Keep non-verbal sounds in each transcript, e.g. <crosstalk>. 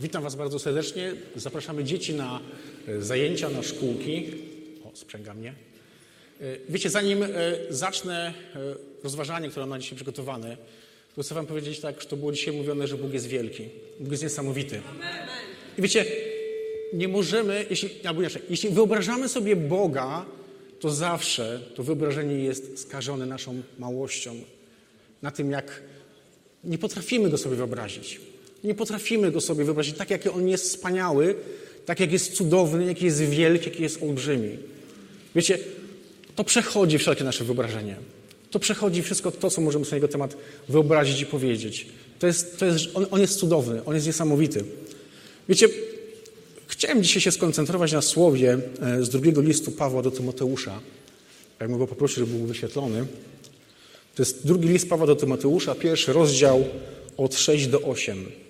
Witam Was bardzo serdecznie. Zapraszamy dzieci na e, zajęcia, na szkółki. O, sprzęga mnie. E, Wiecie, zanim e, zacznę rozważanie, które mam na dzisiaj przygotowane, to chcę Wam powiedzieć tak, że to było dzisiaj mówione, że Bóg jest wielki. Bóg jest niesamowity. I wiecie, nie możemy, jeśli, albo inaczej, jeśli wyobrażamy sobie Boga, to zawsze to wyobrażenie jest skażone naszą małością, na tym, jak nie potrafimy go sobie wyobrazić. Nie potrafimy go sobie wyobrazić tak, jak on jest wspaniały, tak, jak jest cudowny, jaki jest wielki, jaki jest olbrzymi. Wiecie, to przechodzi wszelkie nasze wyobrażenie. To przechodzi wszystko to, co możemy sobie na jego temat wyobrazić i powiedzieć. To jest, to jest, on, on jest cudowny, on jest niesamowity. Wiecie, chciałem dzisiaj się skoncentrować na słowie e, z drugiego listu Pawła do Tymoteusza. Jakbym go poprosił, żeby był wyświetlony. To jest drugi list Pawła do Tymoteusza, pierwszy rozdział od 6 do 8.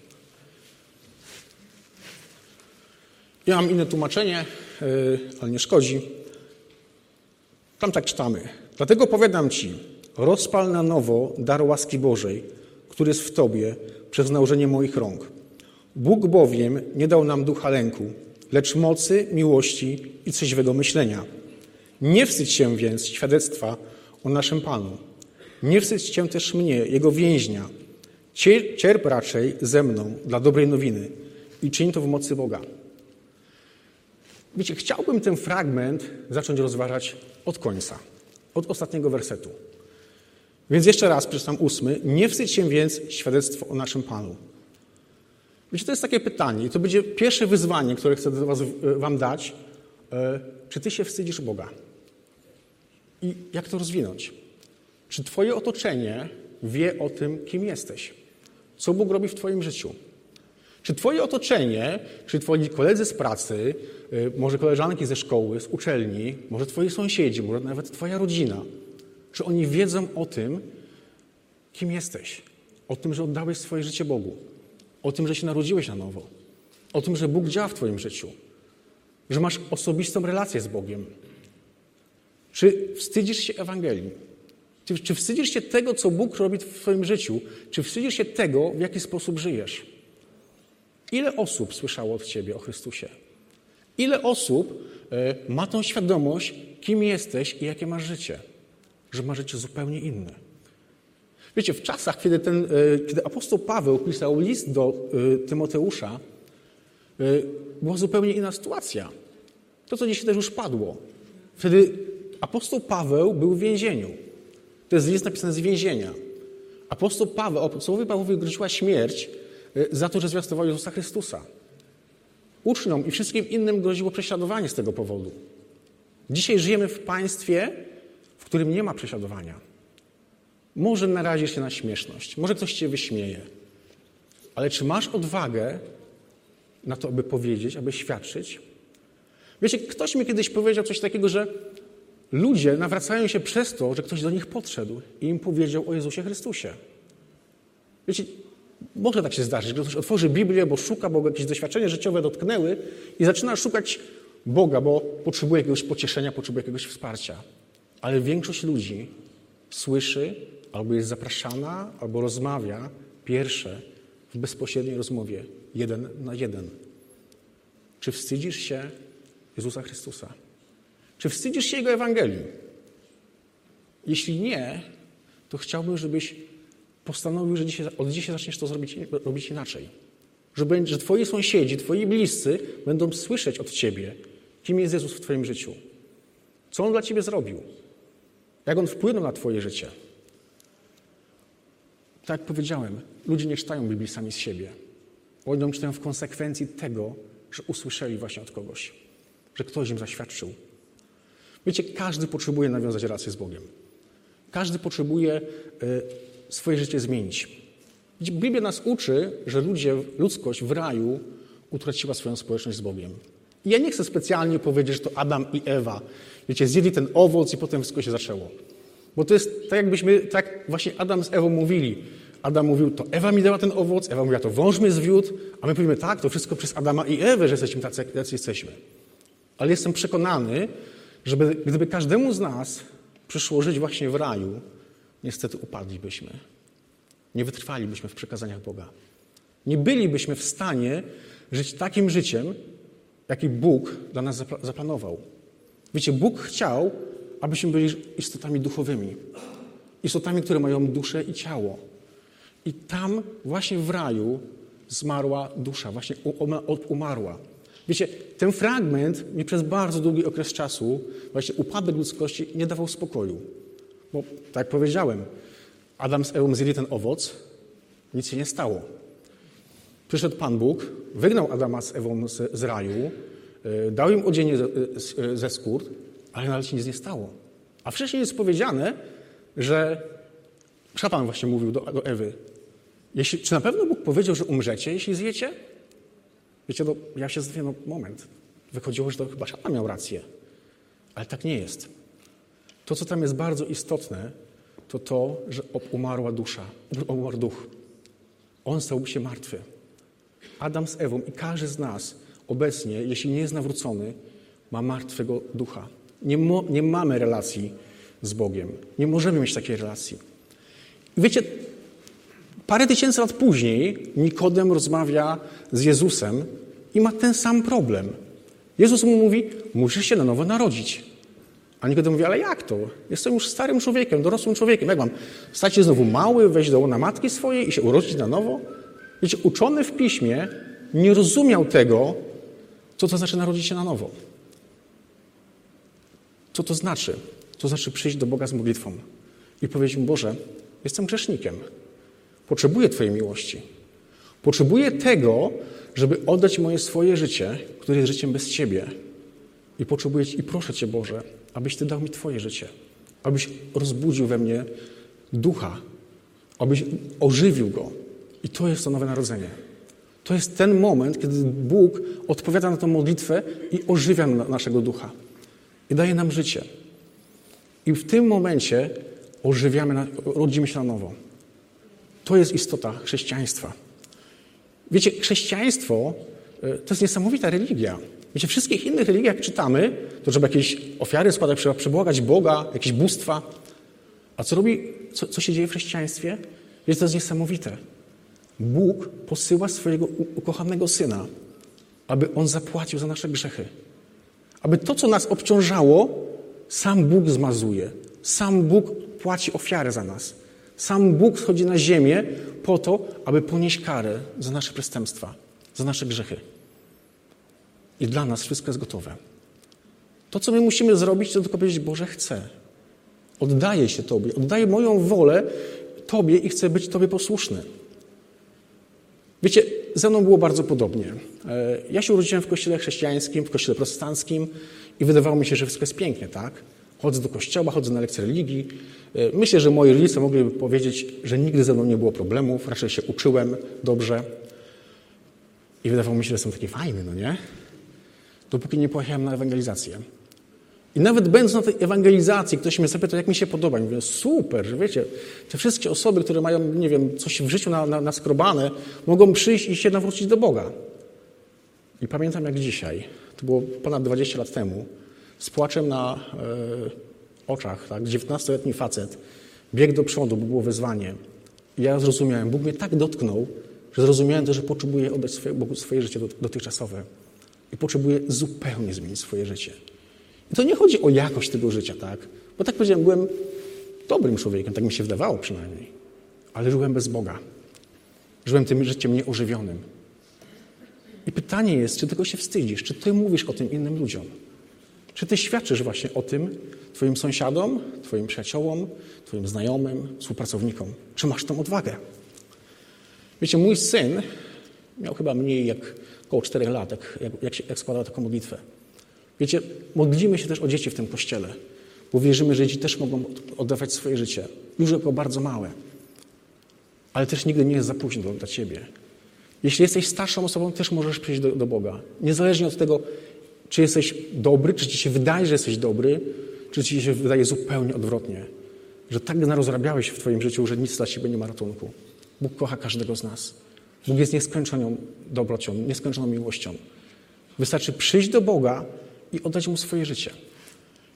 Ja mam inne tłumaczenie, yy, ale nie szkodzi. Tam tak czytamy. Dlatego powiadam Ci, rozpal na nowo dar łaski Bożej, który jest w Tobie przez nałożenie moich rąk. Bóg bowiem nie dał nam ducha lęku, lecz mocy, miłości i trzeźwego myślenia. Nie wstydź się więc świadectwa o naszym Panu. Nie wstydź się też mnie, Jego więźnia. Cierp raczej ze mną dla dobrej nowiny i czyń to w mocy Boga. Wiecie, chciałbym ten fragment zacząć rozważać od końca, od ostatniego wersetu. Więc jeszcze raz przeczytam ósmy. Nie wstydź się więc świadectwo o naszym Panu. Wiecie, to jest takie pytanie i to będzie pierwsze wyzwanie, które chcę was, wam dać. Czy ty się wstydzisz Boga? I jak to rozwinąć? Czy twoje otoczenie wie o tym, kim jesteś? Co Bóg robi w twoim życiu? Czy twoje otoczenie, czy twoi koledzy z pracy, może koleżanki ze szkoły, z uczelni, może twoi sąsiedzi, może nawet twoja rodzina, czy oni wiedzą o tym, kim jesteś? O tym, że oddałeś swoje życie Bogu? O tym, że się narodziłeś na nowo? O tym, że Bóg działa w twoim życiu? Że masz osobistą relację z Bogiem? Czy wstydzisz się Ewangelii? Czy, czy wstydzisz się tego, co Bóg robi w Twoim życiu? Czy wstydzisz się tego, w jaki sposób żyjesz? Ile osób słyszało od Ciebie o Chrystusie? Ile osób y, ma tą świadomość, kim jesteś i jakie masz życie? Że ma życie zupełnie inne. Wiecie, w czasach, kiedy, ten, y, kiedy apostoł Paweł pisał list do y, Tymoteusza, była zupełnie inna sytuacja. To, co dzisiaj też już padło. Wtedy apostoł Paweł był w więzieniu. To jest list napisany z więzienia. Apostoł Paweł, apostołowi Pawłowi groziła śmierć za to, że zwiastował Jezusa Chrystusa. Uczniom i wszystkim innym groziło prześladowanie z tego powodu. Dzisiaj żyjemy w państwie, w którym nie ma prześladowania. Może narazisz się na śmieszność, może ktoś cię wyśmieje, ale czy masz odwagę na to, aby powiedzieć, aby świadczyć? Wiecie, ktoś mi kiedyś powiedział coś takiego, że ludzie nawracają się przez to, że ktoś do nich podszedł i im powiedział o Jezusie Chrystusie. Wiecie, może tak się zdarzyć, że ktoś otworzy Biblię, bo szuka, bo jakieś doświadczenia życiowe dotknęły i zaczyna szukać Boga, bo potrzebuje jakiegoś pocieszenia, potrzebuje jakiegoś wsparcia. Ale większość ludzi słyszy, albo jest zapraszana, albo rozmawia pierwsze w bezpośredniej rozmowie, jeden na jeden. Czy wstydzisz się Jezusa Chrystusa? Czy wstydzisz się Jego Ewangelii? Jeśli nie, to chciałbym, żebyś postanowił, że dzisiaj, od dzisiaj zaczniesz to zrobić, robić inaczej. Że, będzie, że twoi sąsiedzi, twoi bliscy będą słyszeć od ciebie, kim jest Jezus w twoim życiu. Co On dla ciebie zrobił. Jak On wpłynął na twoje życie. Tak jak powiedziałem, ludzie nie czytają Biblii sami z siebie. Oni ją czytają w konsekwencji tego, że usłyszeli właśnie od kogoś. Że ktoś im zaświadczył. Wiecie, każdy potrzebuje nawiązać relację z Bogiem. Każdy potrzebuje y, swoje życie zmienić. Biblia nas uczy, że ludzie, ludzkość w raju utraciła swoją społeczność z Bogiem. I ja nie chcę specjalnie powiedzieć, że to Adam i Ewa, wiecie, zjedli ten owoc i potem wszystko się zaczęło. Bo to jest tak, jakbyśmy, tak właśnie Adam z Ewą mówili. Adam mówił, to Ewa mi dała ten owoc, Ewa mówiła, to wąż mnie zwiódł, a my powiemy, tak, to wszystko przez Adama i Ewę, że jesteśmy tacy, jacy jesteśmy. Ale jestem przekonany, że gdyby każdemu z nas przyszło żyć właśnie w raju, niestety upadlibyśmy. Nie wytrwalibyśmy w przekazaniach Boga. Nie bylibyśmy w stanie żyć takim życiem, jaki Bóg dla nas zaplanował. Wiecie, Bóg chciał, abyśmy byli istotami duchowymi. Istotami, które mają duszę i ciało. I tam właśnie w raju zmarła dusza, właśnie umarła. Wiecie, ten fragment mi przez bardzo długi okres czasu, właśnie upadek ludzkości, nie dawał spokoju. Bo, tak jak powiedziałem, Adam z Ewą zjedli ten owoc, nic się nie stało. Przyszedł Pan Bóg, wygnał Adama z Ewą z, z raju, e, dał im odzienie ze, ze skór, ale nawet się nic nie stało. A wcześniej jest powiedziane, że szatan właśnie mówił do, do Ewy, jeśli, czy na pewno Bóg powiedział, że umrzecie, jeśli zjecie? Wiecie, no, ja się zastanawiam, no moment. Wychodziło, że to chyba szatan miał rację. Ale tak nie jest. To, co tam jest bardzo istotne, to to, że umarła dusza, <laughs> umarł duch. On stał się martwy. Adam z Ewą i każdy z nas obecnie, jeśli nie jest nawrócony, ma martwego ducha. Nie, mo, nie mamy relacji z Bogiem. Nie możemy mieć takiej relacji. I wiecie, parę tysięcy lat później Nikodem rozmawia z Jezusem i ma ten sam problem. Jezus mu mówi, musisz się na nowo narodzić. A Nikodem mówi, ale jak to? Jestem już starym człowiekiem, dorosłym człowiekiem. Jak mam stać się znowu mały, wejść do łona matki swojej i się urodzić na nowo? Wiecie, uczony w piśmie nie rozumiał tego, co to znaczy narodzić się na nowo. Co to znaczy? To znaczy przyjść do Boga z modlitwą i powiedzieć mu, Boże, jestem grzesznikiem. Potrzebuję Twojej miłości. Potrzebuję tego, żeby oddać moje swoje życie, które jest życiem bez Ciebie. I potrzebuję i proszę Cię, Boże, abyś Ty dał mi Twoje życie. Abyś rozbudził we mnie ducha. Abyś ożywił go. I to jest to nowe narodzenie. To jest ten moment, kiedy Bóg odpowiada na tę modlitwę i ożywia naszego ducha. I daje nam życie. I w tym momencie ożywiamy, rodzimy się na nowo. To jest istota chrześcijaństwa. Wiecie, chrześcijaństwo e, to jest niesamowita religia. Wiecie, wszystkich innych religiach czytamy, to trzeba jakieś ofiary składać, trzeba przebłagać Boga, jakieś bóstwa. A co robi, co, co się dzieje w chrześcijaństwie? Wiecie, to jest niesamowite. Bóg posyła swojego ukochanego Syna, aby On zapłacił za nasze grzechy. Aby to, co nas obciążało, sam Bóg zmazuje. Sam Bóg płaci ofiarę za nas. Sam Bóg schodzi na ziemię po to, aby ponieść karę za nasze przestępstwa, za nasze grzechy. I dla nas wszystko jest gotowe. To, co my musimy zrobić, to tylko powiedzieć, Boże, chcę. Oddaję się Tobie, oddaję moją wolę Tobie i chcę być Tobie posłuszny. Wiecie, ze mną było bardzo podobnie. E, ja się urodziłem w kościele chrześcijańskim, w kościele protestanckim i wydawało mi się, że wszystko jest pięknie, tak? Chodzę do kościoła, chodzę na lekcje religii. E, myślę, że moi rodzice mogliby powiedzieć, że nigdy ze mną nie było problemów, raczej się uczyłem dobrze. I wydawało mi się, że jestem taki fajny, no nie? Dopóki nie pojechałem na ewangelizację. I nawet będąc na tej ewangelizacji, ktoś mnie zapytał, jak mi się podoba. I mówię, super, że wiecie, te wszystkie osoby, które mają, nie wiem, coś w życiu na, na, mogą przyjść i się nawrócić do Boga. I pamiętam jak dzisiaj, to było ponad 20 lat temu, z płaczem na e, oczach, tak, 19-letni facet biegł do przodu, bo było wezwanie. I ja zrozumiałem, Bóg mnie tak dotknął, że zrozumiałem to, że potrzebuję oddać swoje, Bogu swoje życie dotychczasowe. I potrzebuję zupełnie zmienić swoje życie. I to nie chodzi o jakość tego życia, tak? Bo tak powiedziałem, byłem dobrym człowiekiem, tak mi się wydawało przynajmniej. Ale żyłem bez Boga. Żyłem tym życiem nieożywionym. I pytanie jest, czy tego się wstydzisz? Czy ty mówisz o tym innym ludziom? Czy ty świadczysz właśnie o tym twoim sąsiadom, twoim przyjaciołom, twoim znajomym, współpracownikom? Czy masz tą odwagę? Wiecie, mój syn miał chyba mniej jak około 4 lat, jak, jak, jak składał taką modlitwę. Wiecie, modlimy się też o dzieci w tym kościele, bo wierzymy, że dzieci też mogą oddawać swoje życie, już jako bardzo małe. Ale też nigdy nie jest za późno dla ciebie. Jeśli jesteś starszą osobą, też możesz przyjść do, do Boga. Niezależnie od tego, czy jesteś dobry, czy ci się wydaje, że jesteś dobry, czy ci się wydaje zupełnie odwrotnie. Że tak narozrabiałeś w twoim życiu, że nic dla ciebie nie ma ratunku. Bóg kocha każdego z nas. Bóg jest nieskończoną dobrocią, nieskończoną miłością. Wystarczy przyjść do Boga i oddać Mu swoje życie.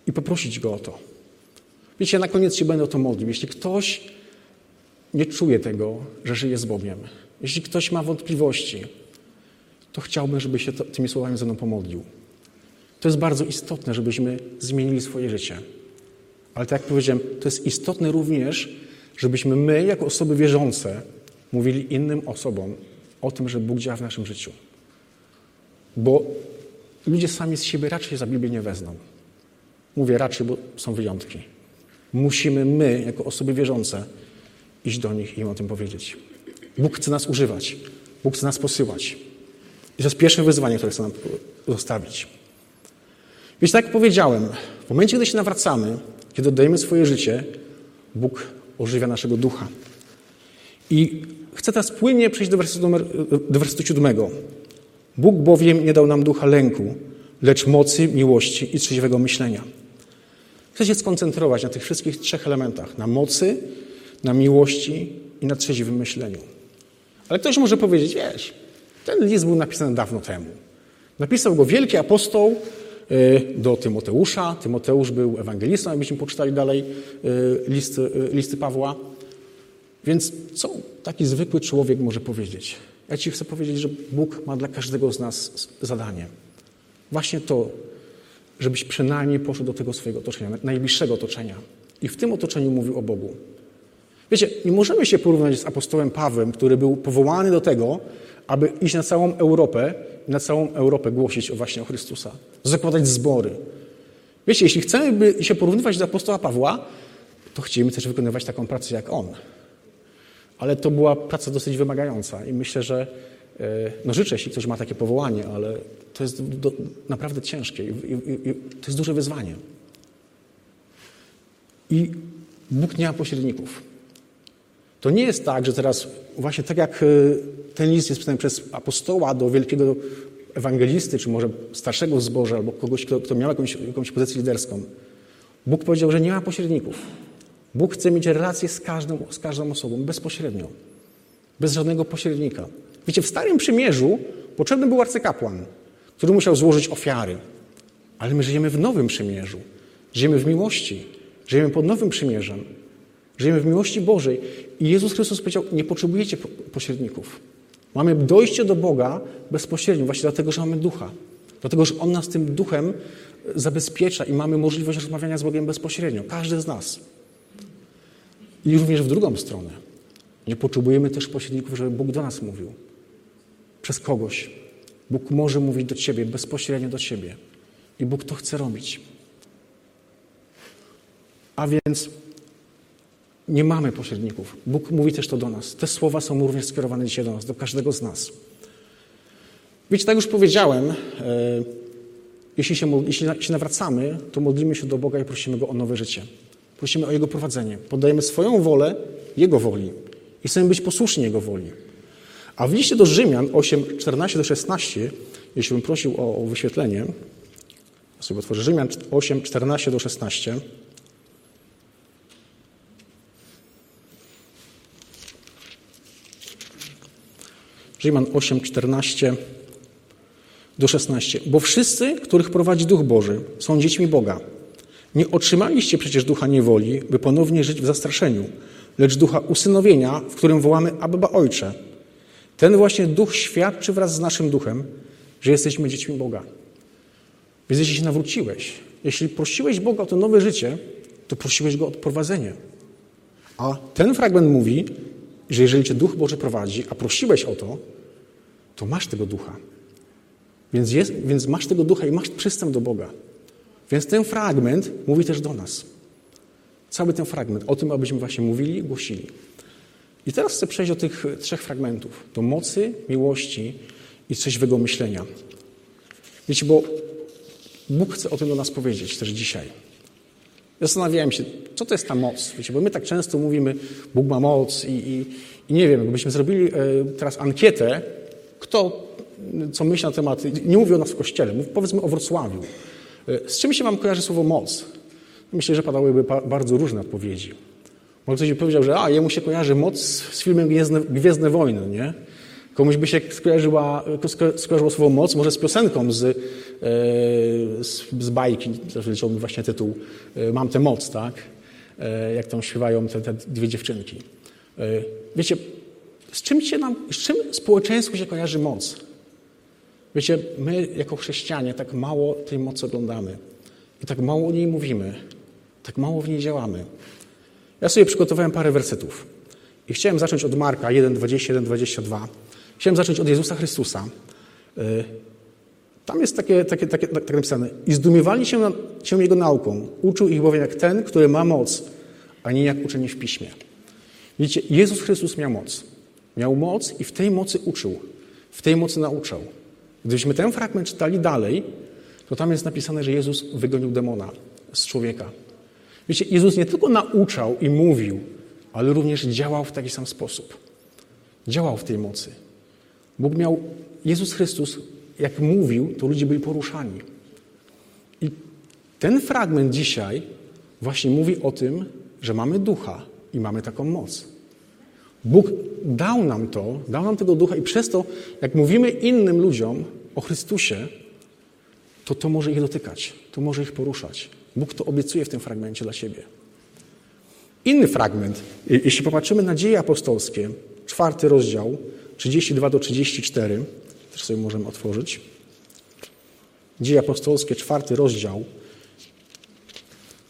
I poprosić Go o to. Wiecie, na koniec się będę o to modlił. Jeśli ktoś nie czuje tego, że żyje z Bogiem, jeśli ktoś ma wątpliwości, to chciałbym, żeby się to, tymi słowami ze mną pomodlił. To jest bardzo istotne, żebyśmy zmienili swoje życie. Ale tak jak powiedziałem, to jest istotne również, żebyśmy my, jako osoby wierzące, mówili innym osobom o tym, że Bóg działa w naszym życiu. Bo ludzie sami z siebie raczej za Biblię nie wezmą. Mówię raczej, bo są wyjątki. Musimy my, jako osoby wierzące, iść do nich i im o tym powiedzieć. Bóg chce nas używać. Bóg chce nas posyłać. I to jest pierwsze wyzwanie, które chce nam zostawić. Więc tak jak powiedziałem, w momencie, gdy się nawracamy, kiedy oddajemy swoje życie, Bóg ożywia naszego ducha. I chcę teraz płynnie przejść do wersetu, numer, do wersetu. Bóg bowiem nie dał nam ducha lęku, lecz mocy, miłości i trzeźwego myślenia. Chcę się skoncentrować na tych wszystkich trzech elementach. Na mocy, na miłości i na trzeźwym myśleniu. Ale ktoś może powiedzieć, wiesz, ten list był napisany dawno temu. Napisał go wielki apostoł y, do Tymoteusza. Tymoteusz był ewangelistą, jakbyśmy poczytali dalej y, listy, y, listy Pawła. Więc co taki zwykły człowiek może powiedzieć? Ja Ci chcę powiedzieć, że Bóg ma dla każdego z nas zadanie. Właśnie to, żebyś przynajmniej poszedł do tego swojego otoczenia, najbliższego otoczenia. I w tym otoczeniu mówił o Bogu. Wiecie, nie możemy się porównać z apostołem Pawłem, który był powołany do tego, aby iść na całą Europę i na całą Europę głosić właśnie o Chrystusa, zakładać zbory. Wiecie, jeśli chcemy się porównywać do apostoła Pawła, to chcemy też wykonywać taką pracę jak on. Ale to była praca dosyć wymagająca i myślę, że e, no życzę, jeśli ktoś ma takie powołanie, ale to jest do, naprawdę ciężkie i, i, i to jest duże wyzwanie. I Bóg nie ma pośredników. To nie jest tak, że teraz właśnie tak jak e, ten list jest pisany przez apostoła do wielkiego ewangelisty, czy może starszego zborze, albo kogoś, kto, kto miał jakąś, jakąś pozycję liderską. Bóg powiedział, że nie ma pośredników. Bóg chce mieć relację z każdą, z każdą osobą bezpośrednio, bez żadnego pośrednika. Wiecie, w Starym Przymierzu potrzebny był arcykapłan, który musiał złożyć ofiary. Ale my żyjemy w Nowym Przymierzu. Żyjemy w miłości. Żyjemy pod Nowym Przymierzem. Żyjemy w miłości Bożej. I Jezus Chrystus powiedział, nie potrzebujecie pośredników. Mamy dojście do Boga bezpośrednio, właśnie dlatego, że mamy ducha. Dlatego, że On nas tym duchem zabezpiecza i mamy możliwość rozmawiania z Bogiem bezpośrednio. Każdy z nas. I również w drugą stronę. Nie potrzebujemy też pośredników, żeby Bóg do nas mówił. Przez kogoś. Bóg może mówić do Ciebie, bezpośrednio do Ciebie. I Bóg to chce robić. A więc nie mamy pośredników. Bóg mówi też to do nas. Te słowa są również skierowane dzisiaj do nas, do każdego z nas. Wiecie, tak już powiedziałem, e, jeśli się, jeśli się nawracamy, to modlimy się do Boga i prosimy Go o nowe życie. Prosimy o Jego prowadzenie. Podajemy swoją wolę Jego woli i chcemy być posłuszni Jego woli. A w liście do Rzymian 8, 14 do 16, jeśli bym prosił o, o wyświetlenie, ja sobie otworzę Rzymian 8, 14 do 16. Rzymian 8, 14 do 16. Bo wszyscy, których prowadzi Duch Boży, są dziećmi Boga. Nie otrzymaliście przecież ducha niewoli, by ponownie żyć w zastraszeniu, lecz ducha usynowienia, w którym wołamy Abba Ojcze. Ten właśnie duch świadczy wraz z naszym duchem, że jesteśmy dziećmi Boga. Więc jeśli się nawróciłeś, jeśli prosiłeś Boga o to nowe życie, to prosiłeś Go o odprowadzenie. A ten fragment mówi, że jeżeli Cię Duch Boży prowadzi, a prosiłeś o to, to masz tego ducha. Więc, jest, więc masz tego ducha i masz przystęp do Boga. Więc ten fragment mówi też do nas. Cały ten fragment o tym, abyśmy właśnie mówili głosili. I teraz chcę przejść do tych trzech fragmentów. Do mocy, miłości i trzeźwego myślenia. Wiecie, bo Bóg chce o tym do nas powiedzieć też dzisiaj. Zastanawiałem się, co to jest ta moc. Wiecie, bo my tak często mówimy, Bóg ma moc i, i, i nie wiem, jakbyśmy zrobili e, teraz ankietę, kto co myśli na temat, nie mówię o nas w Kościele, powiedzmy o Wrocławiu. E, z czym się Wam kojarzy słowo moc? Myślę, że padałyby bardzo różne odpowiedzi. Może ktoś by powiedział, że a, jemu się kojarzy moc z filmem Gwiezdne, Gwiezdne Wojny, nie? Komuś by się skojarzyła, skojarzyło słowo moc, może z piosenką z, e, z, z bajki, zresztą właśnie tytuł e, Mam tę moc, tak? Jak tam śpiewają te, te dwie dziewczynki. Wiecie, z czym, się nam, z czym społeczeństwu się kojarzy moc? Wiecie, my jako chrześcijanie tak mało tej mocy oglądamy i tak mało o niej mówimy, tak mało w niej działamy. Ja sobie przygotowałem parę wersetów i chciałem zacząć od Marka 1, 21, 22. Chciałem zacząć od Jezusa Chrystusa. Y, tam jest takie, takie, takie, tak napisane. I zdumiewali się, na, się Jego nauką. Uczył ich bowiem jak ten, który ma moc, a nie jak uczeni w piśmie. Widzicie, Jezus Chrystus miał moc. Miał moc i w tej mocy uczył. W tej mocy nauczał. Gdybyśmy ten fragment czytali dalej, to tam jest napisane, że Jezus wygonił demona z człowieka. Wiecie, Jezus nie tylko nauczał i mówił, ale również działał w taki sam sposób. Działał w tej mocy. Bóg miał, Jezus Chrystus, jak mówił, to ludzie byli poruszani. I ten fragment dzisiaj właśnie mówi o tym, że mamy ducha i mamy taką moc. Bóg dał nam to, dał nam tego ducha i przez to, jak mówimy innym ludziom o Chrystusie, to to może ich dotykać, to może ich poruszać. Bóg to obiecuje w tym fragmencie dla siebie. Inny fragment, jeśli popatrzymy na dzieje apostolskie, czwarty rozdział, 32 do 34, też sobie możemy otworzyć. Dzieje apostolskie, czwarty rozdział,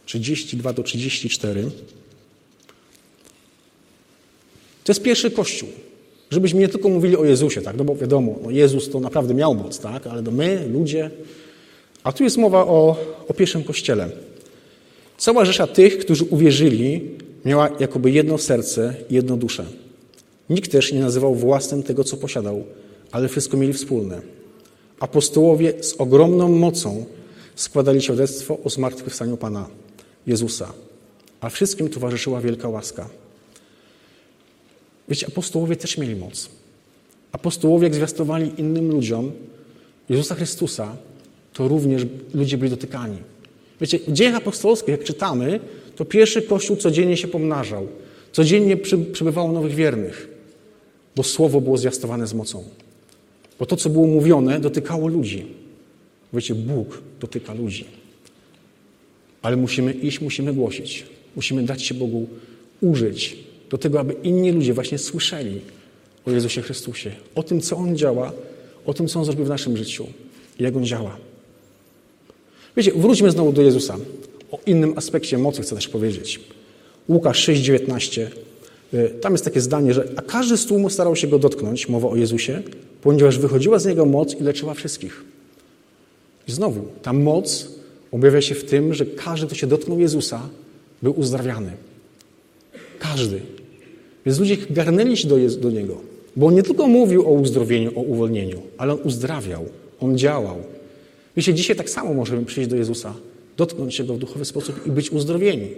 32 do 34. To jest pierwszy kościół. Żebyśmy nie tylko mówili o Jezusie, tak? No bo wiadomo, no Jezus to naprawdę miał moc, tak? Ale my, ludzie. A tu jest mowa o, o pierwszym kościele. Cała rzesza tych, którzy uwierzyli, miała jakoby jedno serce i jedną duszę. Nikt też nie nazywał własnym tego, co posiadał, ale wszystko mieli wspólne. Apostołowie z ogromną mocą składali świadectwo o zmartwychwstaniu Pana Jezusa, a wszystkim towarzyszyła wielka łaska. Wiecie, apostołowie też mieli moc. Apostołowie, jak zwiastowali innym ludziom Jezusa Chrystusa, to również ludzie byli dotykani. Wiecie, w dziejach apostolskich, jak czytamy, to pierwszy Kościół codziennie się pomnażał. Codziennie przybywało nowych wiernych, bo Słowo było zwiastowane z mocą. Bo to, co było mówione, dotykało ludzi. Wiecie, Bóg dotyka ludzi. Ale musimy iść, musimy głosić. Musimy dać się Bogu użyć do tego, aby inni ludzie właśnie słyszeli o Jezusie Chrystusie, o tym, co On działa, o tym, co On zrobił w naszym życiu i jak On działa. Wiecie, wróćmy znowu do Jezusa. O innym aspekcie mocy chcę też powiedzieć. Łukasz 6,19. Y, tam jest takie zdanie, że a każdy z tłumu starał się go dotknąć, mowa o Jezusie, ponieważ wychodziła z niego moc i leczyła wszystkich. I znowu, ta moc objawia się w tym, że każdy, kto się dotknął Jezusa, był uzdrawiany. Każdy. Więc ludzie garnęli się do, do Niego. Bo On nie tylko mówił o uzdrowieniu, o uwolnieniu, ale On uzdrawiał, On działał. Wiecie, dzisiaj tak samo możemy przyjść do Jezusa, dotknąć się Go w duchowy sposób i być uzdrowieni.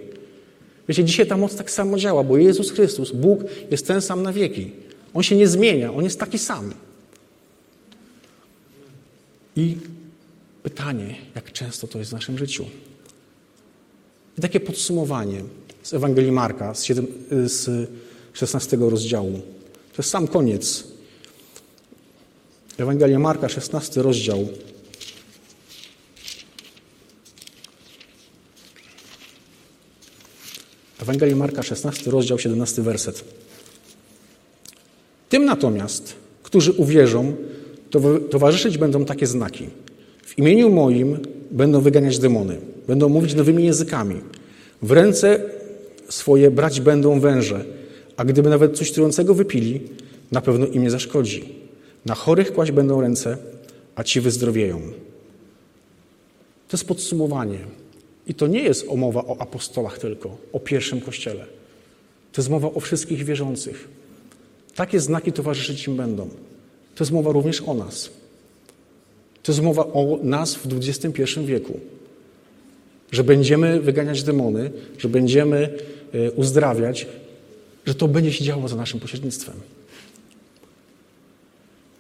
Wiecie, dzisiaj ta moc tak samo działa, bo Jezus Chrystus, Bóg jest ten sam na wieki. On się nie zmienia, On jest taki sam. I pytanie, jak często to jest w naszym życiu? I takie podsumowanie z Ewangelii Marka, z, 7, z 16 rozdziału. To jest sam koniec. Ewangelia Marka, 16 rozdział. Ewangelia Marka, 16 rozdział, 17 werset. Tym natomiast, którzy uwierzą, towarzyszyć będą takie znaki. W imieniu moim będą wyganiać demony, będą mówić nowymi językami. W ręce swoje brać będą węże, a gdyby nawet coś trującego wypili, na pewno im nie zaszkodzi. Na chorych kłaść będą ręce, a ci wyzdrowieją. To jest podsumowanie. I to nie jest mowa o apostołach tylko, o pierwszym kościele. To jest mowa o wszystkich wierzących. Takie znaki towarzyszyć im będą. To jest mowa również o nas. To jest mowa o nas w XXI wieku. Że będziemy wyganiać demony, że będziemy e, uzdrawiać, że to będzie się działo za naszym pośrednictwem.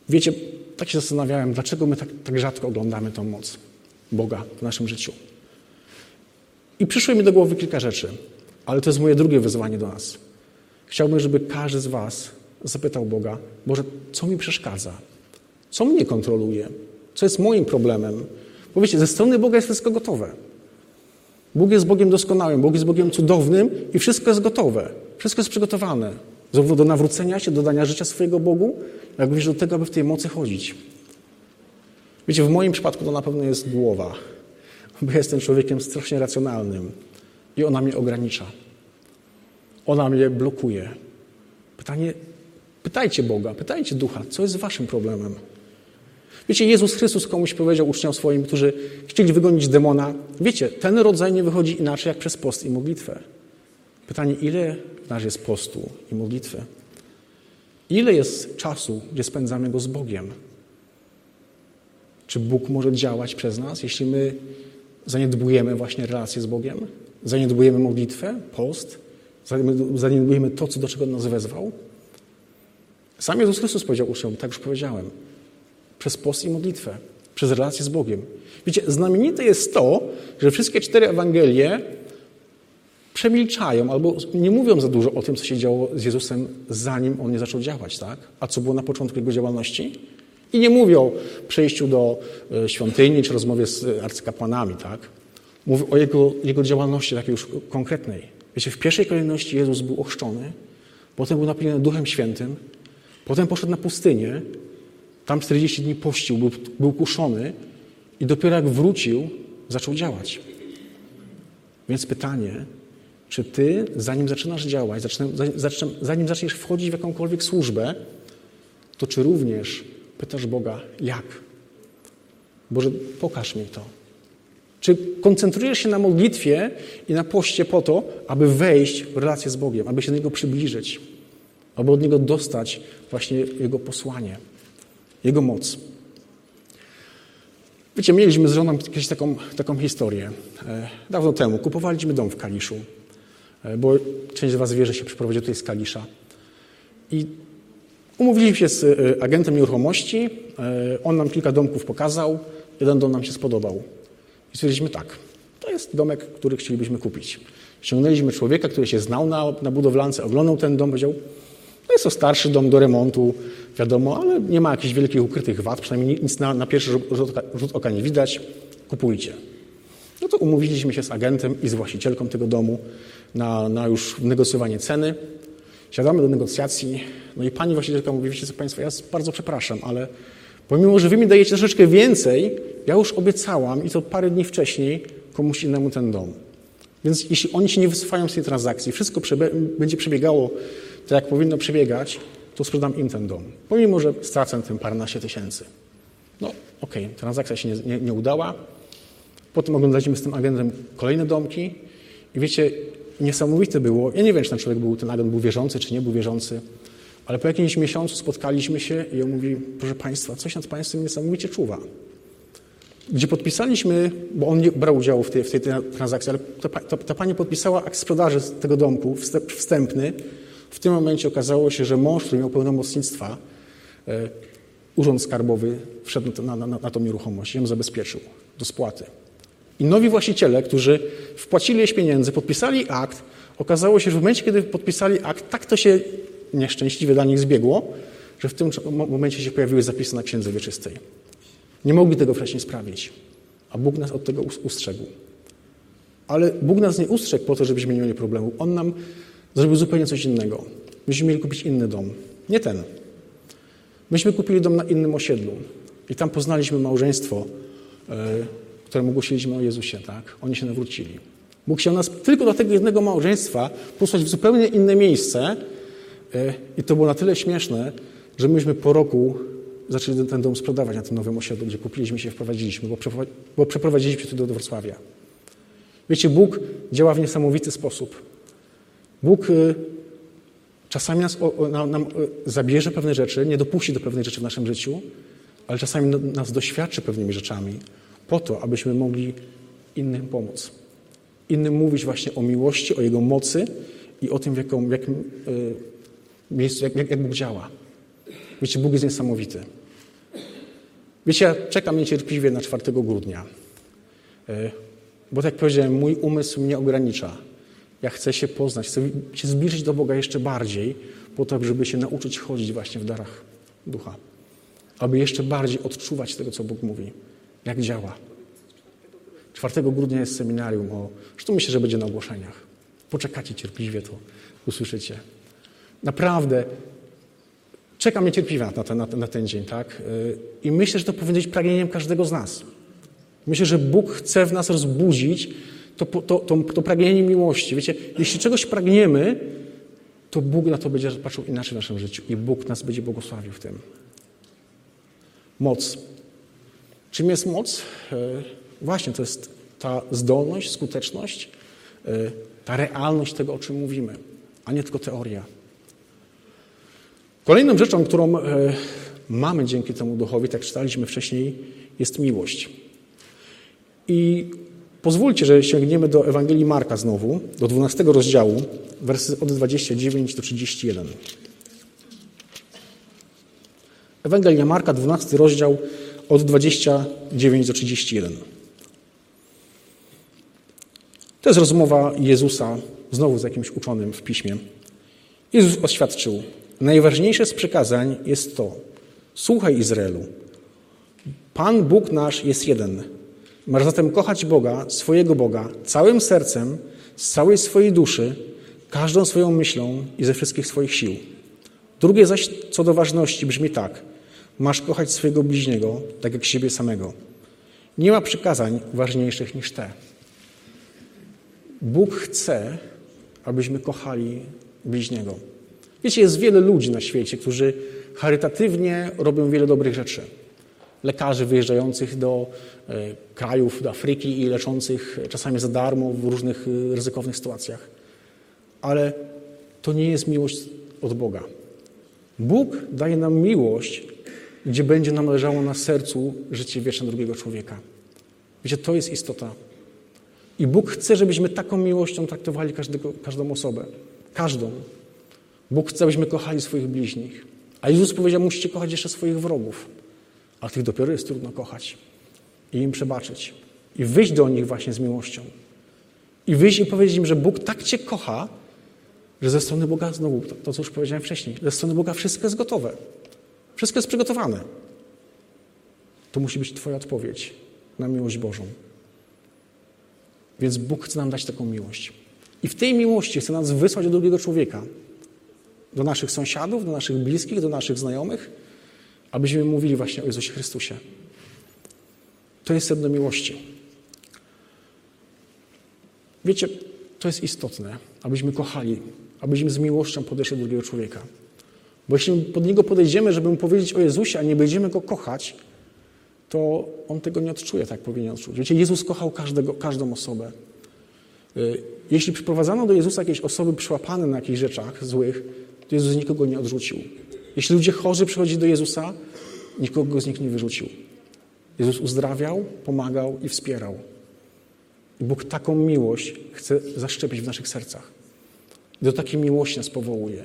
Wiecie, tak się zastanawiałem, dlaczego my tak, tak rzadko oglądamy tą moc Boga w naszym życiu. I przyszło mi do głowy kilka rzeczy, ale to jest moje drugie wyzwanie do nas. Chciałbym, żeby każdy z Was zapytał Boga, Boże, co mi przeszkadza? Co mnie kontroluje? Co jest moim problemem? Bo wiecie, ze strony Boga jest wszystko gotowe. Bóg jest Bogiem doskonałym, Bóg jest Bogiem cudownym i wszystko jest gotowe. Wszystko jest przygotowane. Zarówno do nawrócenia się, do dania życia swojego Bogu, jak również do tego, aby w tej mocy chodzić. Wiecie, w moim przypadku to na pewno jest głowa, bo jestem człowiekiem strasznie racjonalnym i ona mnie ogranicza. Ona mnie blokuje. Pytanie, pytajcie Boga, pytajcie Ducha, co jest waszym problemem? Wiecie, Jezus Chrystus komuś powiedział uczniom swoim, którzy chcieli wygonić demona, wiecie, ten rodzaj nie wychodzi inaczej jak przez post i modlitwę. Pytanie, ile w nas jest postu i modlitwy? Ile jest czasu, gdzie spędzamy go z Bogiem? Czy Bóg może działać przez nas, jeśli my zaniedbujemy właśnie relacje z Bogiem? Zaniedbujemy modlitwę, post? Zaniedbujemy to, do czego nas wezwał? Sam Jezus Chrystus powiedział uczniom, tak już powiedziałem, przez post i modlitwę, przez relację z Bogiem. Wiecie, znamienite jest to, że wszystkie cztery Ewangelie przemilczają albo nie mówią za dużo o tym, co się działo z Jezusem, zanim On nie zaczął działać, tak? A co było na początku Jego działalności? I nie mówią przejściu do e, świątyni czy rozmowie z arcykapłanami, tak? Mówią o Jego, jego działalności takiej już konkretnej. Wiecie, w pierwszej kolejności Jezus był ochrzczony, potem był napełniony Duchem Świętym, potem poszedł na pustynię, tam 40 dni pościł, był, był kuszony i dopiero jak wrócił, zaczął działać. Więc pytanie, czy ty, zanim zaczynasz działać, zanim zaczniesz wchodzić w jakąkolwiek służbę, to czy również pytasz Boga, jak? Boże, pokaż mi to. Czy koncentrujesz się na modlitwie i na poście po to, aby wejść w relację z Bogiem, aby się do Niego przybliżyć, aby od Niego dostać właśnie Jego posłanie, Jego moc? Wiecie, mieliśmy z żoną kiedyś taką, taką historię. E, dawno temu kupowaliśmy dom w Kaliszu. E, bo część z Was wie, że się przeprowadził tutaj z Kalisza. I umówiliśmy się z e, agentem nieruchomości, on nam kilka domków pokazał, jeden dom nam się spodobał. I stwierdziliśmy tak, to jest domek, który chcielibyśmy kupić. Ściągnęliśmy człowieka, który się znał na, na budowlance, oglądał ten dom, powiedział, to jest to starszy dom do remontu, wiadomo, ale nie ma jakichś wielkich ukrytych wad, przynajmniej nic na, na pierwszy rzut oka, rzut oka nie widać, kupujcie. No to umówiliśmy się z agentem i z właścicielką tego domu na, na już negocjowanie ceny. Siadamy do negocjacji, no i pani właścicielka mówi, wiecie co Państwo, ja bardzo przepraszam, ale pomimo, że Wy mi dajecie troszeczkę więcej, ja już obiecałam i to parę dni wcześniej komuś innemu ten dom. Więc jeśli oni się nie wycofają z tej transakcji, wszystko będzie przebiegało tak, jak powinno przebiegać, to sprzedam im ten dom. Pomimo, że stracę tym paręnaście tysięcy. No okej, okay, transakcja się nie, nie, nie udała. Potem oglądaliśmy z tym agentem kolejne domki i wiecie, niesamowite było. Ja nie wiem, czy ten człowiek był, ten agent był wierzący, czy nie był wierzący, ale po jakimś miesiącu spotkaliśmy się i on mówi, proszę Państwa, coś nad Państwem niesamowicie czuwa. Gdzie podpisaliśmy, bo on nie brał udziału w tej, w tej transakcji, ale ta, ta, ta pani podpisała akt sprzedaży tego domku, wstępny. W tym momencie okazało się, że mąż, który miał pełnomocnictwa, e, Urząd Skarbowy wszedł na, na, na, tą nieruchomość i ją zabezpieczył do spłaty. I nowi właściciele, którzy wpłacili jej pieniędzy, podpisali akt, okazało się, że w momencie, kiedy podpisali akt, tak to się nieszczęśliwie dla nich zbiegło, że w tym momencie się pojawiły zapisy na księdze wieczystej. Nie mogli tego wcześniej sprawić, a Bóg nas od tego ustrzegł. Ale Bóg nas nie ustrzegł po to, żebyśmy nie mieli problemu. On nam zrobił zupełnie coś innego. Myśmy mieli kupić inny dom, nie ten. Myśmy kupili dom na innym osiedlu i tam poznaliśmy małżeństwo, e, któremu głosiliśmy o Jezusie, tak? Oni się nawrócili. Bóg chciał nas tylko do tego jednego małżeństwa posłać w zupełnie inne miejsce e, i to było na tyle śmieszne, że myśmy po roku zaczęli ten dom sprzedawać na tym nowym osiedlu, gdzie kupiliśmy się i wprowadziliśmy, bo przeprowadziliśmy się do Wrocławia. Wiecie, Bóg działa w niesamowity sposób. Bóg e, czasami nas, nam e, zabierze pewne rzeczy, nie dopuści do pewnych rzeczy w naszym życiu, ale czasami nas doświadczy pewnymi rzeczami, po to, abyśmy mogli innym pomóc. Innym mówić właśnie o miłości, o Jego mocy i o tym, w jakim, y, miejscu, jak, jak Bóg działa. Wiecie, Bóg jest niesamowity. Wiecie, ja czekam niecierpliwie na 4 grudnia. Y, bo tak jak powiedziałem, mój umysł mnie ogranicza. Ja chcę się poznać, chcę się zbliżyć do Boga jeszcze bardziej, po to, żeby się nauczyć chodzić właśnie w darach ducha. Aby jeszcze bardziej odczuwać tego, co Bóg mówi jak działa. 4 grudnia jest seminarium o. Zresztą myślę, że będzie na ogłoszeniach. Poczekacie cierpliwie, to usłyszycie. Naprawdę, czekam niecierpliwie na ten, na, ten, na ten dzień, tak? I myślę, że to powinno być pragnieniem każdego z nas. Myślę, że Bóg chce w nas rozbudzić to, to, to, to pragnienie miłości. Wiecie, jeśli czegoś pragniemy, to Bóg na to będzie patrzył inaczej w naszym życiu i Bóg nas będzie błogosławił w tym. Moc. Czym jest moc? Właśnie to jest ta zdolność, skuteczność, ta realność tego, o czym mówimy, a nie tylko teoria. Kolejną rzeczą, którą mamy dzięki temu duchowi, tak czytaliśmy wcześniej, jest miłość. I pozwólcie, że sięgniemy do Ewangelii Marka znowu, do 12 rozdziału, wersy od 29 do 31. Ewangelia Marka, 12 rozdział, od 29 do 31. To jest rozmowa Jezusa znowu z jakimś uczonym w piśmie. Jezus oświadczył: Najważniejsze z przykazań jest to: Słuchaj Izraelu. Pan Bóg nasz jest jeden. Masz zatem kochać Boga, swojego Boga, całym sercem, z całej swojej duszy, każdą swoją myślą i ze wszystkich swoich sił. Drugie zaś co do ważności brzmi tak: Masz kochać swojego bliźniego, tak jak siebie samego. Nie ma przykazań ważniejszych niż te. Bóg chce, abyśmy kochali bliźniego. Wiecie, jest wiele ludzi na świecie, którzy charytatywnie robią wiele dobrych rzeczy. Lekarzy wyjeżdżających do e, krajów, do Afryki i leczących czasami za darmo w różnych e, ryzykownych sytuacjach. Ale to nie jest miłość od Boga. Bóg daje nam miłość, gdzie będzie nam leżało na sercu życie wieczne drugiego człowieka. Wiecie, to jest istota. I Bóg chce, żebyśmy taką miłością traktowali każdego, każdą osobę. Każdą. Bóg chce, abyśmy kochali swoich bliźnich. A Jezus powiedział, musicie kochać jeszcze swoich wrogów. A tych dopiero jest trudno kochać. I im przebaczyć. I wyjść do nich właśnie z miłością. I wyjść i powiedzieć im, że Bóg tak Cię kocha, że ze strony Boga, znowu to, to co już powiedziałem wcześniej, ze strony Boga wszystko jest gotowe. Wszystko jest przygotowane. To musi być Twoja odpowiedź na miłość Bożą. Więc Bóg chce nam dać taką miłość. I w tej miłości chce nas wysłać do drugiego człowieka. Do naszych sąsiadów, do naszych bliskich, do naszych znajomych, abyśmy mówili właśnie o Jezusie Chrystusie. To jest sedno miłości. Wiecie, to jest istotne, abyśmy kochali, abyśmy z miłością podeszli do drugiego człowieka. Bo jeśli pod niego podejdziemy, żeby mu powiedzieć o Jezusie, a nie będziemy go kochać, to on tego nie odczuje, tak powinien odczuć. Wiecie, Jezus kochał każdego, każdą osobę. Y, jeśli przyprowadzano do Jezusa jakieś osoby przyłapane na jakichś rzeczach złych, to Jezus nikogo nie odrzucił. Jeśli ludzie chorzy przychodzili do Jezusa, nikogo z nich nie wyrzucił. Jezus uzdrawiał, pomagał i wspierał. I Bóg taką miłość chce zaszczepić w naszych sercach. I do takiej miłości nas powołuje.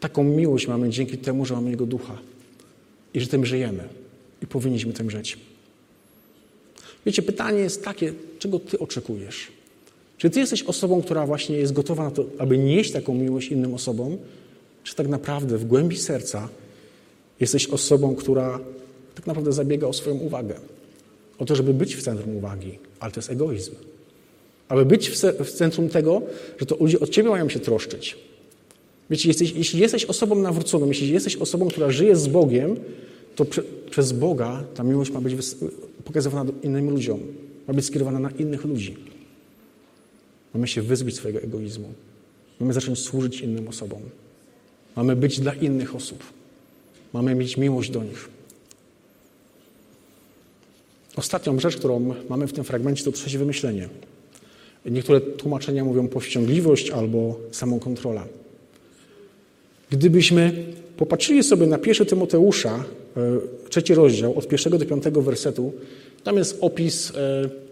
Taką miłość mamy dzięki temu, że mamy Jego ducha i że tym żyjemy i powinniśmy tym żyć. Wiecie, pytanie jest takie, czego Ty oczekujesz? Czy Ty jesteś osobą, która właśnie jest gotowa na to, aby nieść taką miłość innym osobom? Czy tak naprawdę w głębi serca jesteś osobą, która tak naprawdę zabiega o swoją uwagę? O to, żeby być w centrum uwagi, ale to jest egoizm. Aby być w centrum tego, że to ludzie od Ciebie mają się troszczyć. Wiecie, jesteś, jeśli jesteś osobą nawróconą, jeśli jesteś osobą, która żyje z Bogiem, to prze, przez Boga ta miłość ma być pokazywana innym ludziom, ma być skierowana na innych ludzi. Mamy się wyzbyć swojego egoizmu. Mamy zacząć służyć innym osobom. Mamy być dla innych osób. Mamy mieć miłość do nich. Ostatnią rzecz, którą mamy w tym fragmencie, to trzeźwe myślenie. Niektóre tłumaczenia mówią powściągliwość albo samokontrola. Gdybyśmy popatrzyli sobie na pierwszy Tymoteusza, e, trzeci rozdział, od pierwszego do piątego wersetu, tam jest opis, e,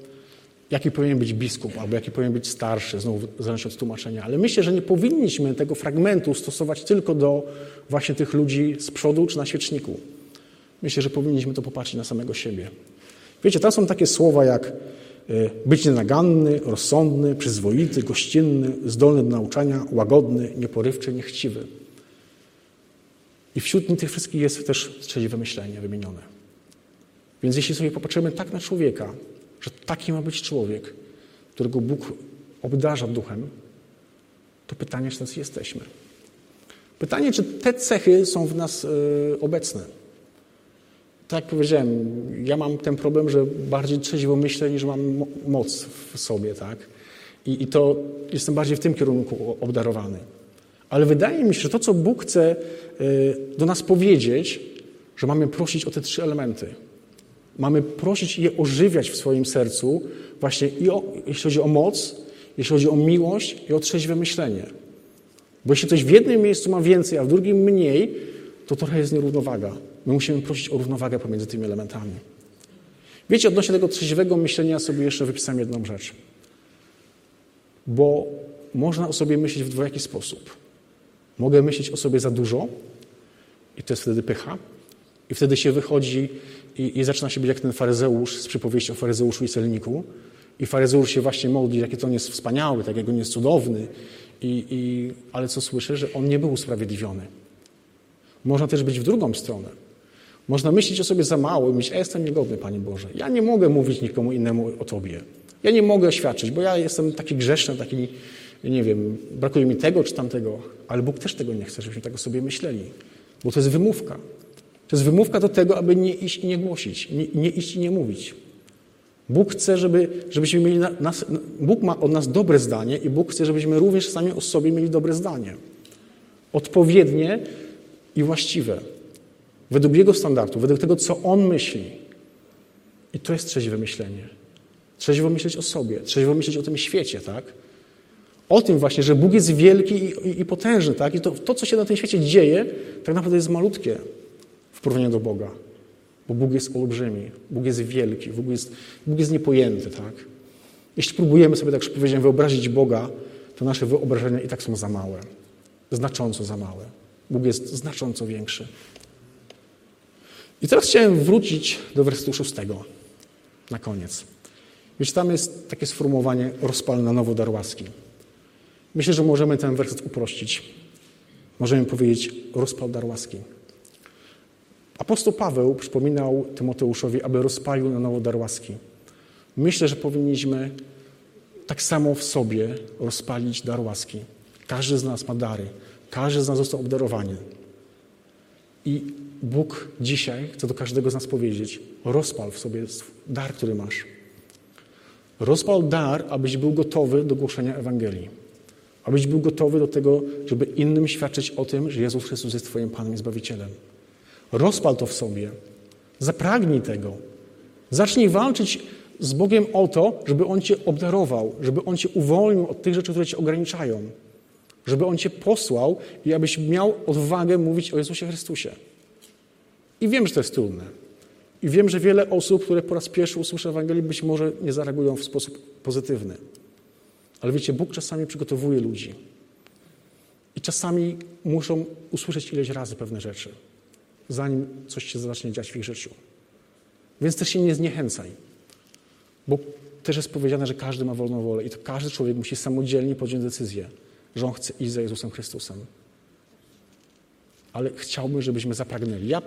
jaki powinien być biskup, albo jaki powinien być starszy, znowu zależy od tłumaczenia. Ale myślę, że nie powinniśmy tego fragmentu stosować tylko do właśnie tych ludzi z przodu czy na świeczniku. Myślę, że powinniśmy to popatrzeć na samego siebie. Wiecie, tam są takie słowa jak e, być nienaganny, rozsądny, przyzwoity, gościnny, zdolny do nauczania, łagodny, nieporywczy, niechciwy. I wśród tych wszystkich jest też trzeźwe myślenie wymienione. Więc jeśli sobie popatrzymy tak na człowieka, że taki ma być człowiek, którego Bóg obdarza duchem, to pytanie, czy tacy jesteśmy. Pytanie, czy te cechy są w nas y, obecne. Tak jak powiedziałem, ja mam ten problem, że bardziej trzeźwo myślę, niż mam moc w sobie, tak? I, I to jestem bardziej w tym kierunku obdarowany. Ale wydaje mi się, że to, co Bóg chce y, do nas powiedzieć, że mamy prosić o te trzy elementy. Mamy prosić i je ożywiać w swoim sercu, właśnie i o, jeśli chodzi o moc, jeśli chodzi o miłość i o trzeźwe myślenie. Bo jeśli coś w jednym miejscu ma więcej, a w drugim mniej, to trochę jest nierównowaga. My musimy prosić o równowagę pomiędzy tymi elementami. Wiecie, odnośnie tego trzeźwego myślenia sobie jeszcze wypisałem jedną rzecz. Bo można o sobie myśleć w dwojaki sposób. Mogę myśleć o sobie za dużo i to jest wtedy pycha. I wtedy się wychodzi i, i zaczyna się być jak ten faryzeusz z przypowieści o faryzeuszu i celniku. I faryzeusz się właśnie modli, jaki to on jest wspaniały, tak jak on jest cudowny. I, i, ale co słyszę, że on nie był usprawiedliwiony. Można też być w drugą stronę. Można myśleć o sobie za mało i myśleć, ja jestem niegodny, Panie Boże. Ja nie mogę mówić nikomu innemu o Tobie. Ja nie mogę oświadczyć, bo ja jestem taki grzeszny, taki, nie wiem, brakuje mi tego czy tamtego. Ale Bóg też tego nie chce, żebyśmy tak o sobie myśleli. Bo to jest wymówka. To jest wymówka do tego, aby nie iść i nie głosić, nie, nie iść i nie mówić. Bóg chce, żeby, żebyśmy mieli na, nas, Bóg ma od nas dobre zdanie i Bóg chce, żebyśmy również sami o sobie mieli dobre zdanie. Odpowiednie i właściwe. Według Jego standardu, według tego, co On myśli. I to jest trzeźwe myślenie. Trzeźwo myśleć o sobie, trzeźwo myśleć o tym świecie, tak? O tym właśnie, że Bóg jest wielki i, i, i potężny, tak? I to, to, co się na tym świecie dzieje, tak naprawdę jest malutkie w porównaniu do Boga. Bo Bóg jest olbrzymi, Bóg jest wielki, Bóg jest, Bóg jest niepojęty, tak? Jeśli próbujemy sobie, tak już powiedziałem, wyobrazić Boga, to nasze wyobrażenia i tak są za małe. Znacząco za małe. Bóg jest znacząco większy. I teraz chciałem wrócić do wersetu szóstego na koniec. Wiecie, tam jest takie sformułowanie rozpal na nowo dar łaski. Myślę, że możemy ten werset uprościć. Możemy powiedzieć rozpal dar łaski. Apostoł Paweł przypominał Tymoteuszowi, aby rozpalił na nowo dar łaski. Myślę, że powinniśmy tak samo w sobie rozpalić dar łaski. Każdy z nas ma dary. Każdy z nas został obdarowany. I Bóg dzisiaj chce do każdego z nas powiedzieć: rozpal w sobie dar, który masz. Rozpal dar, abyś był gotowy do głoszenia Ewangelii. Abyś był gotowy do tego, żeby innym świadczyć o tym, że Jezus Chrystus jest Twoim Panem i Zbawicielem. Rozpal to w sobie. Zapragnij tego. Zacznij walczyć z Bogiem o to, żeby On Cię obdarował, żeby On Cię uwolnił od tych rzeczy, które Cię ograniczają. Żeby On Cię posłał i abyś miał odwagę mówić o Jezusie Chrystusie. I wiem, że to jest trudne. I wiem, że wiele osób, które po raz pierwszy usłyszy Ewangelię, być może nie zareagują w sposób pozytywny. Ale wiecie, Bóg czasami przygotowuje ludzi. I czasami muszą usłyszeć ileś razy pewne rzeczy zanim coś się zacznie dziać w ich życiu. Więc też się nie zniechęcaj, bo też jest powiedziane, że każdy ma wolną wolę i to każdy człowiek musi samodzielnie podjąć decyzję, że on chce iść za Jezusem Chrystusem. Ale chciałbym, żebyśmy zapragnęli. Ja,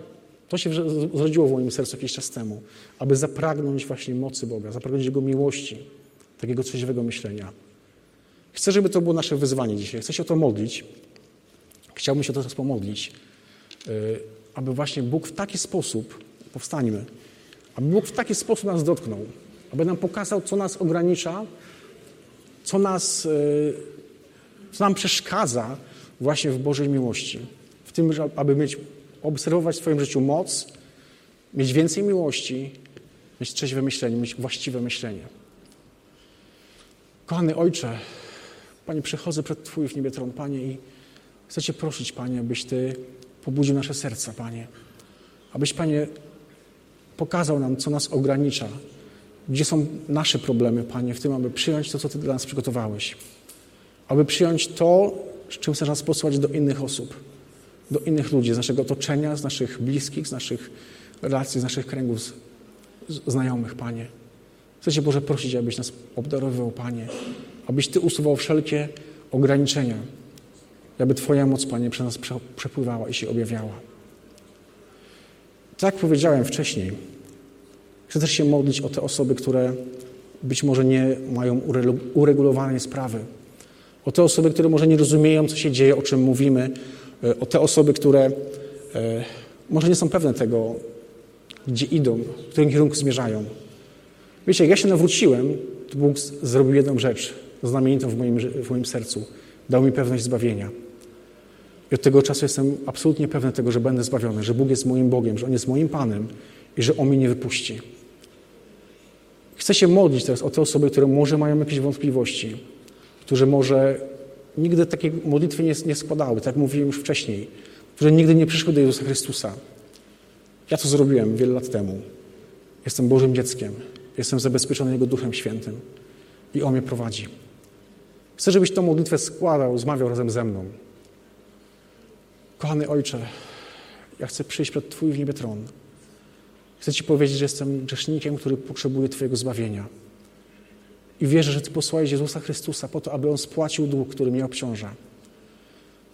to się zrodziło w moim sercu jakiś czas temu, aby zapragnąć właśnie mocy Boga, zapragnąć Jego miłości, takiego trzeźwego myślenia. Chcę, żeby to było nasze wyzwanie dzisiaj. Chcę się o to modlić. Chciałbym się o to teraz pomodlić. Aby właśnie Bóg w taki sposób, powstańmy, aby Bóg w taki sposób nas dotknął, aby nam pokazał, co nas ogranicza, co nas, e, co nam przeszkadza właśnie w Bożej miłości. W tym, aby mieć, obserwować w swoim życiu moc, mieć więcej miłości, mieć trzeźwe myślenie, mieć właściwe myślenie. Kochany Ojcze, Panie, przychodzę przed Twój w niebie tron, Panie, i chcę Cię prosić, Panie, abyś Ty pobudził nasze serca, Panie. Abyś, Panie, pokazał nam, co nas ogranicza, gdzie są nasze problemy, Panie, w tym, aby przyjąć to, co Ty dla nas przygotowałeś. Aby przyjąć to, z czym chcesz nas posłać do innych osób, do innych ludzi, z naszego otoczenia, z naszych bliskich, z naszych relacji, z naszych kręgów z, z, znajomych, Panie. Chcę Cię, Boże, prosić, abyś nas obdarowywał, Panie, abyś Ty usuwał wszelkie ograniczenia, aby Twoja moc, Panie, przez nas przepływała i się objawiała. Tak jak powiedziałem wcześniej, chcę też się modlić o te osoby, które być może nie mają uregulowanej sprawy. O te osoby, które może nie rozumieją, co się dzieje, o czym mówimy, e, o te osoby, które e, może nie są pewne tego, gdzie idą, w którym kierunku zmierzają. Wiecie, jak ja się nawróciłem, to Bóg zrobił jedną rzecz znamienitą w moim, w moim sercu. Dał mi pewność zbawienia. I od tego czasu jestem absolutnie pewny tego, że będę zbawiony, że Bóg jest moim Bogiem, że On jest moim Panem i że On mnie nie wypuści. Chcę się modlić teraz o te osoby, które może mają jakieś wątpliwości, którzy może nigdy takiej modlitwy nie, nie składały, tak jak mówiłem już wcześniej, którzy nigdy nie przyszły do Jezusa Chrystusa. Ja to zrobiłem wiele lat temu. Jestem Bożym dzieckiem. Jestem zabezpieczony Jego Duchem Świętym i On mnie prowadzi. Chcę, żebyś tę modlitwę składał, zmawiał razem ze mną. Kochany Ojcze, ja chcę przyjść przed Twój w niebie tron. Chcę Ci powiedzieć, że jestem grzesznikiem, który potrzebuje Twojego zbawienia. I wierzę, że Ty posłałeś Jezusa Chrystusa po to, aby On spłacił dług, który mnie obciąża.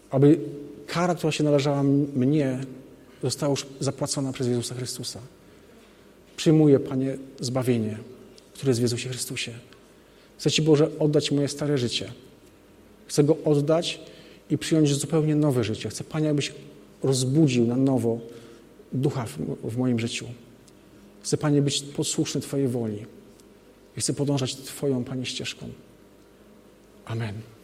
Aby kara, która się należała mnie, została już zapłacona przez Jezusa Chrystusa. Przyjmuję, Panie, zbawienie, które jest w Jezusie Chrystusie. Chcę Ci, Boże, oddać moje stare życie. Chcę go oddać i przyjąć zupełnie nowe życie. Chcę, Panie, abyś rozbudził na nowo ducha w, w moim życiu. Chcę, Panie, być posłuszny Twojej woli. I chcę podążać Twoją, Panie, ścieżką. Amen.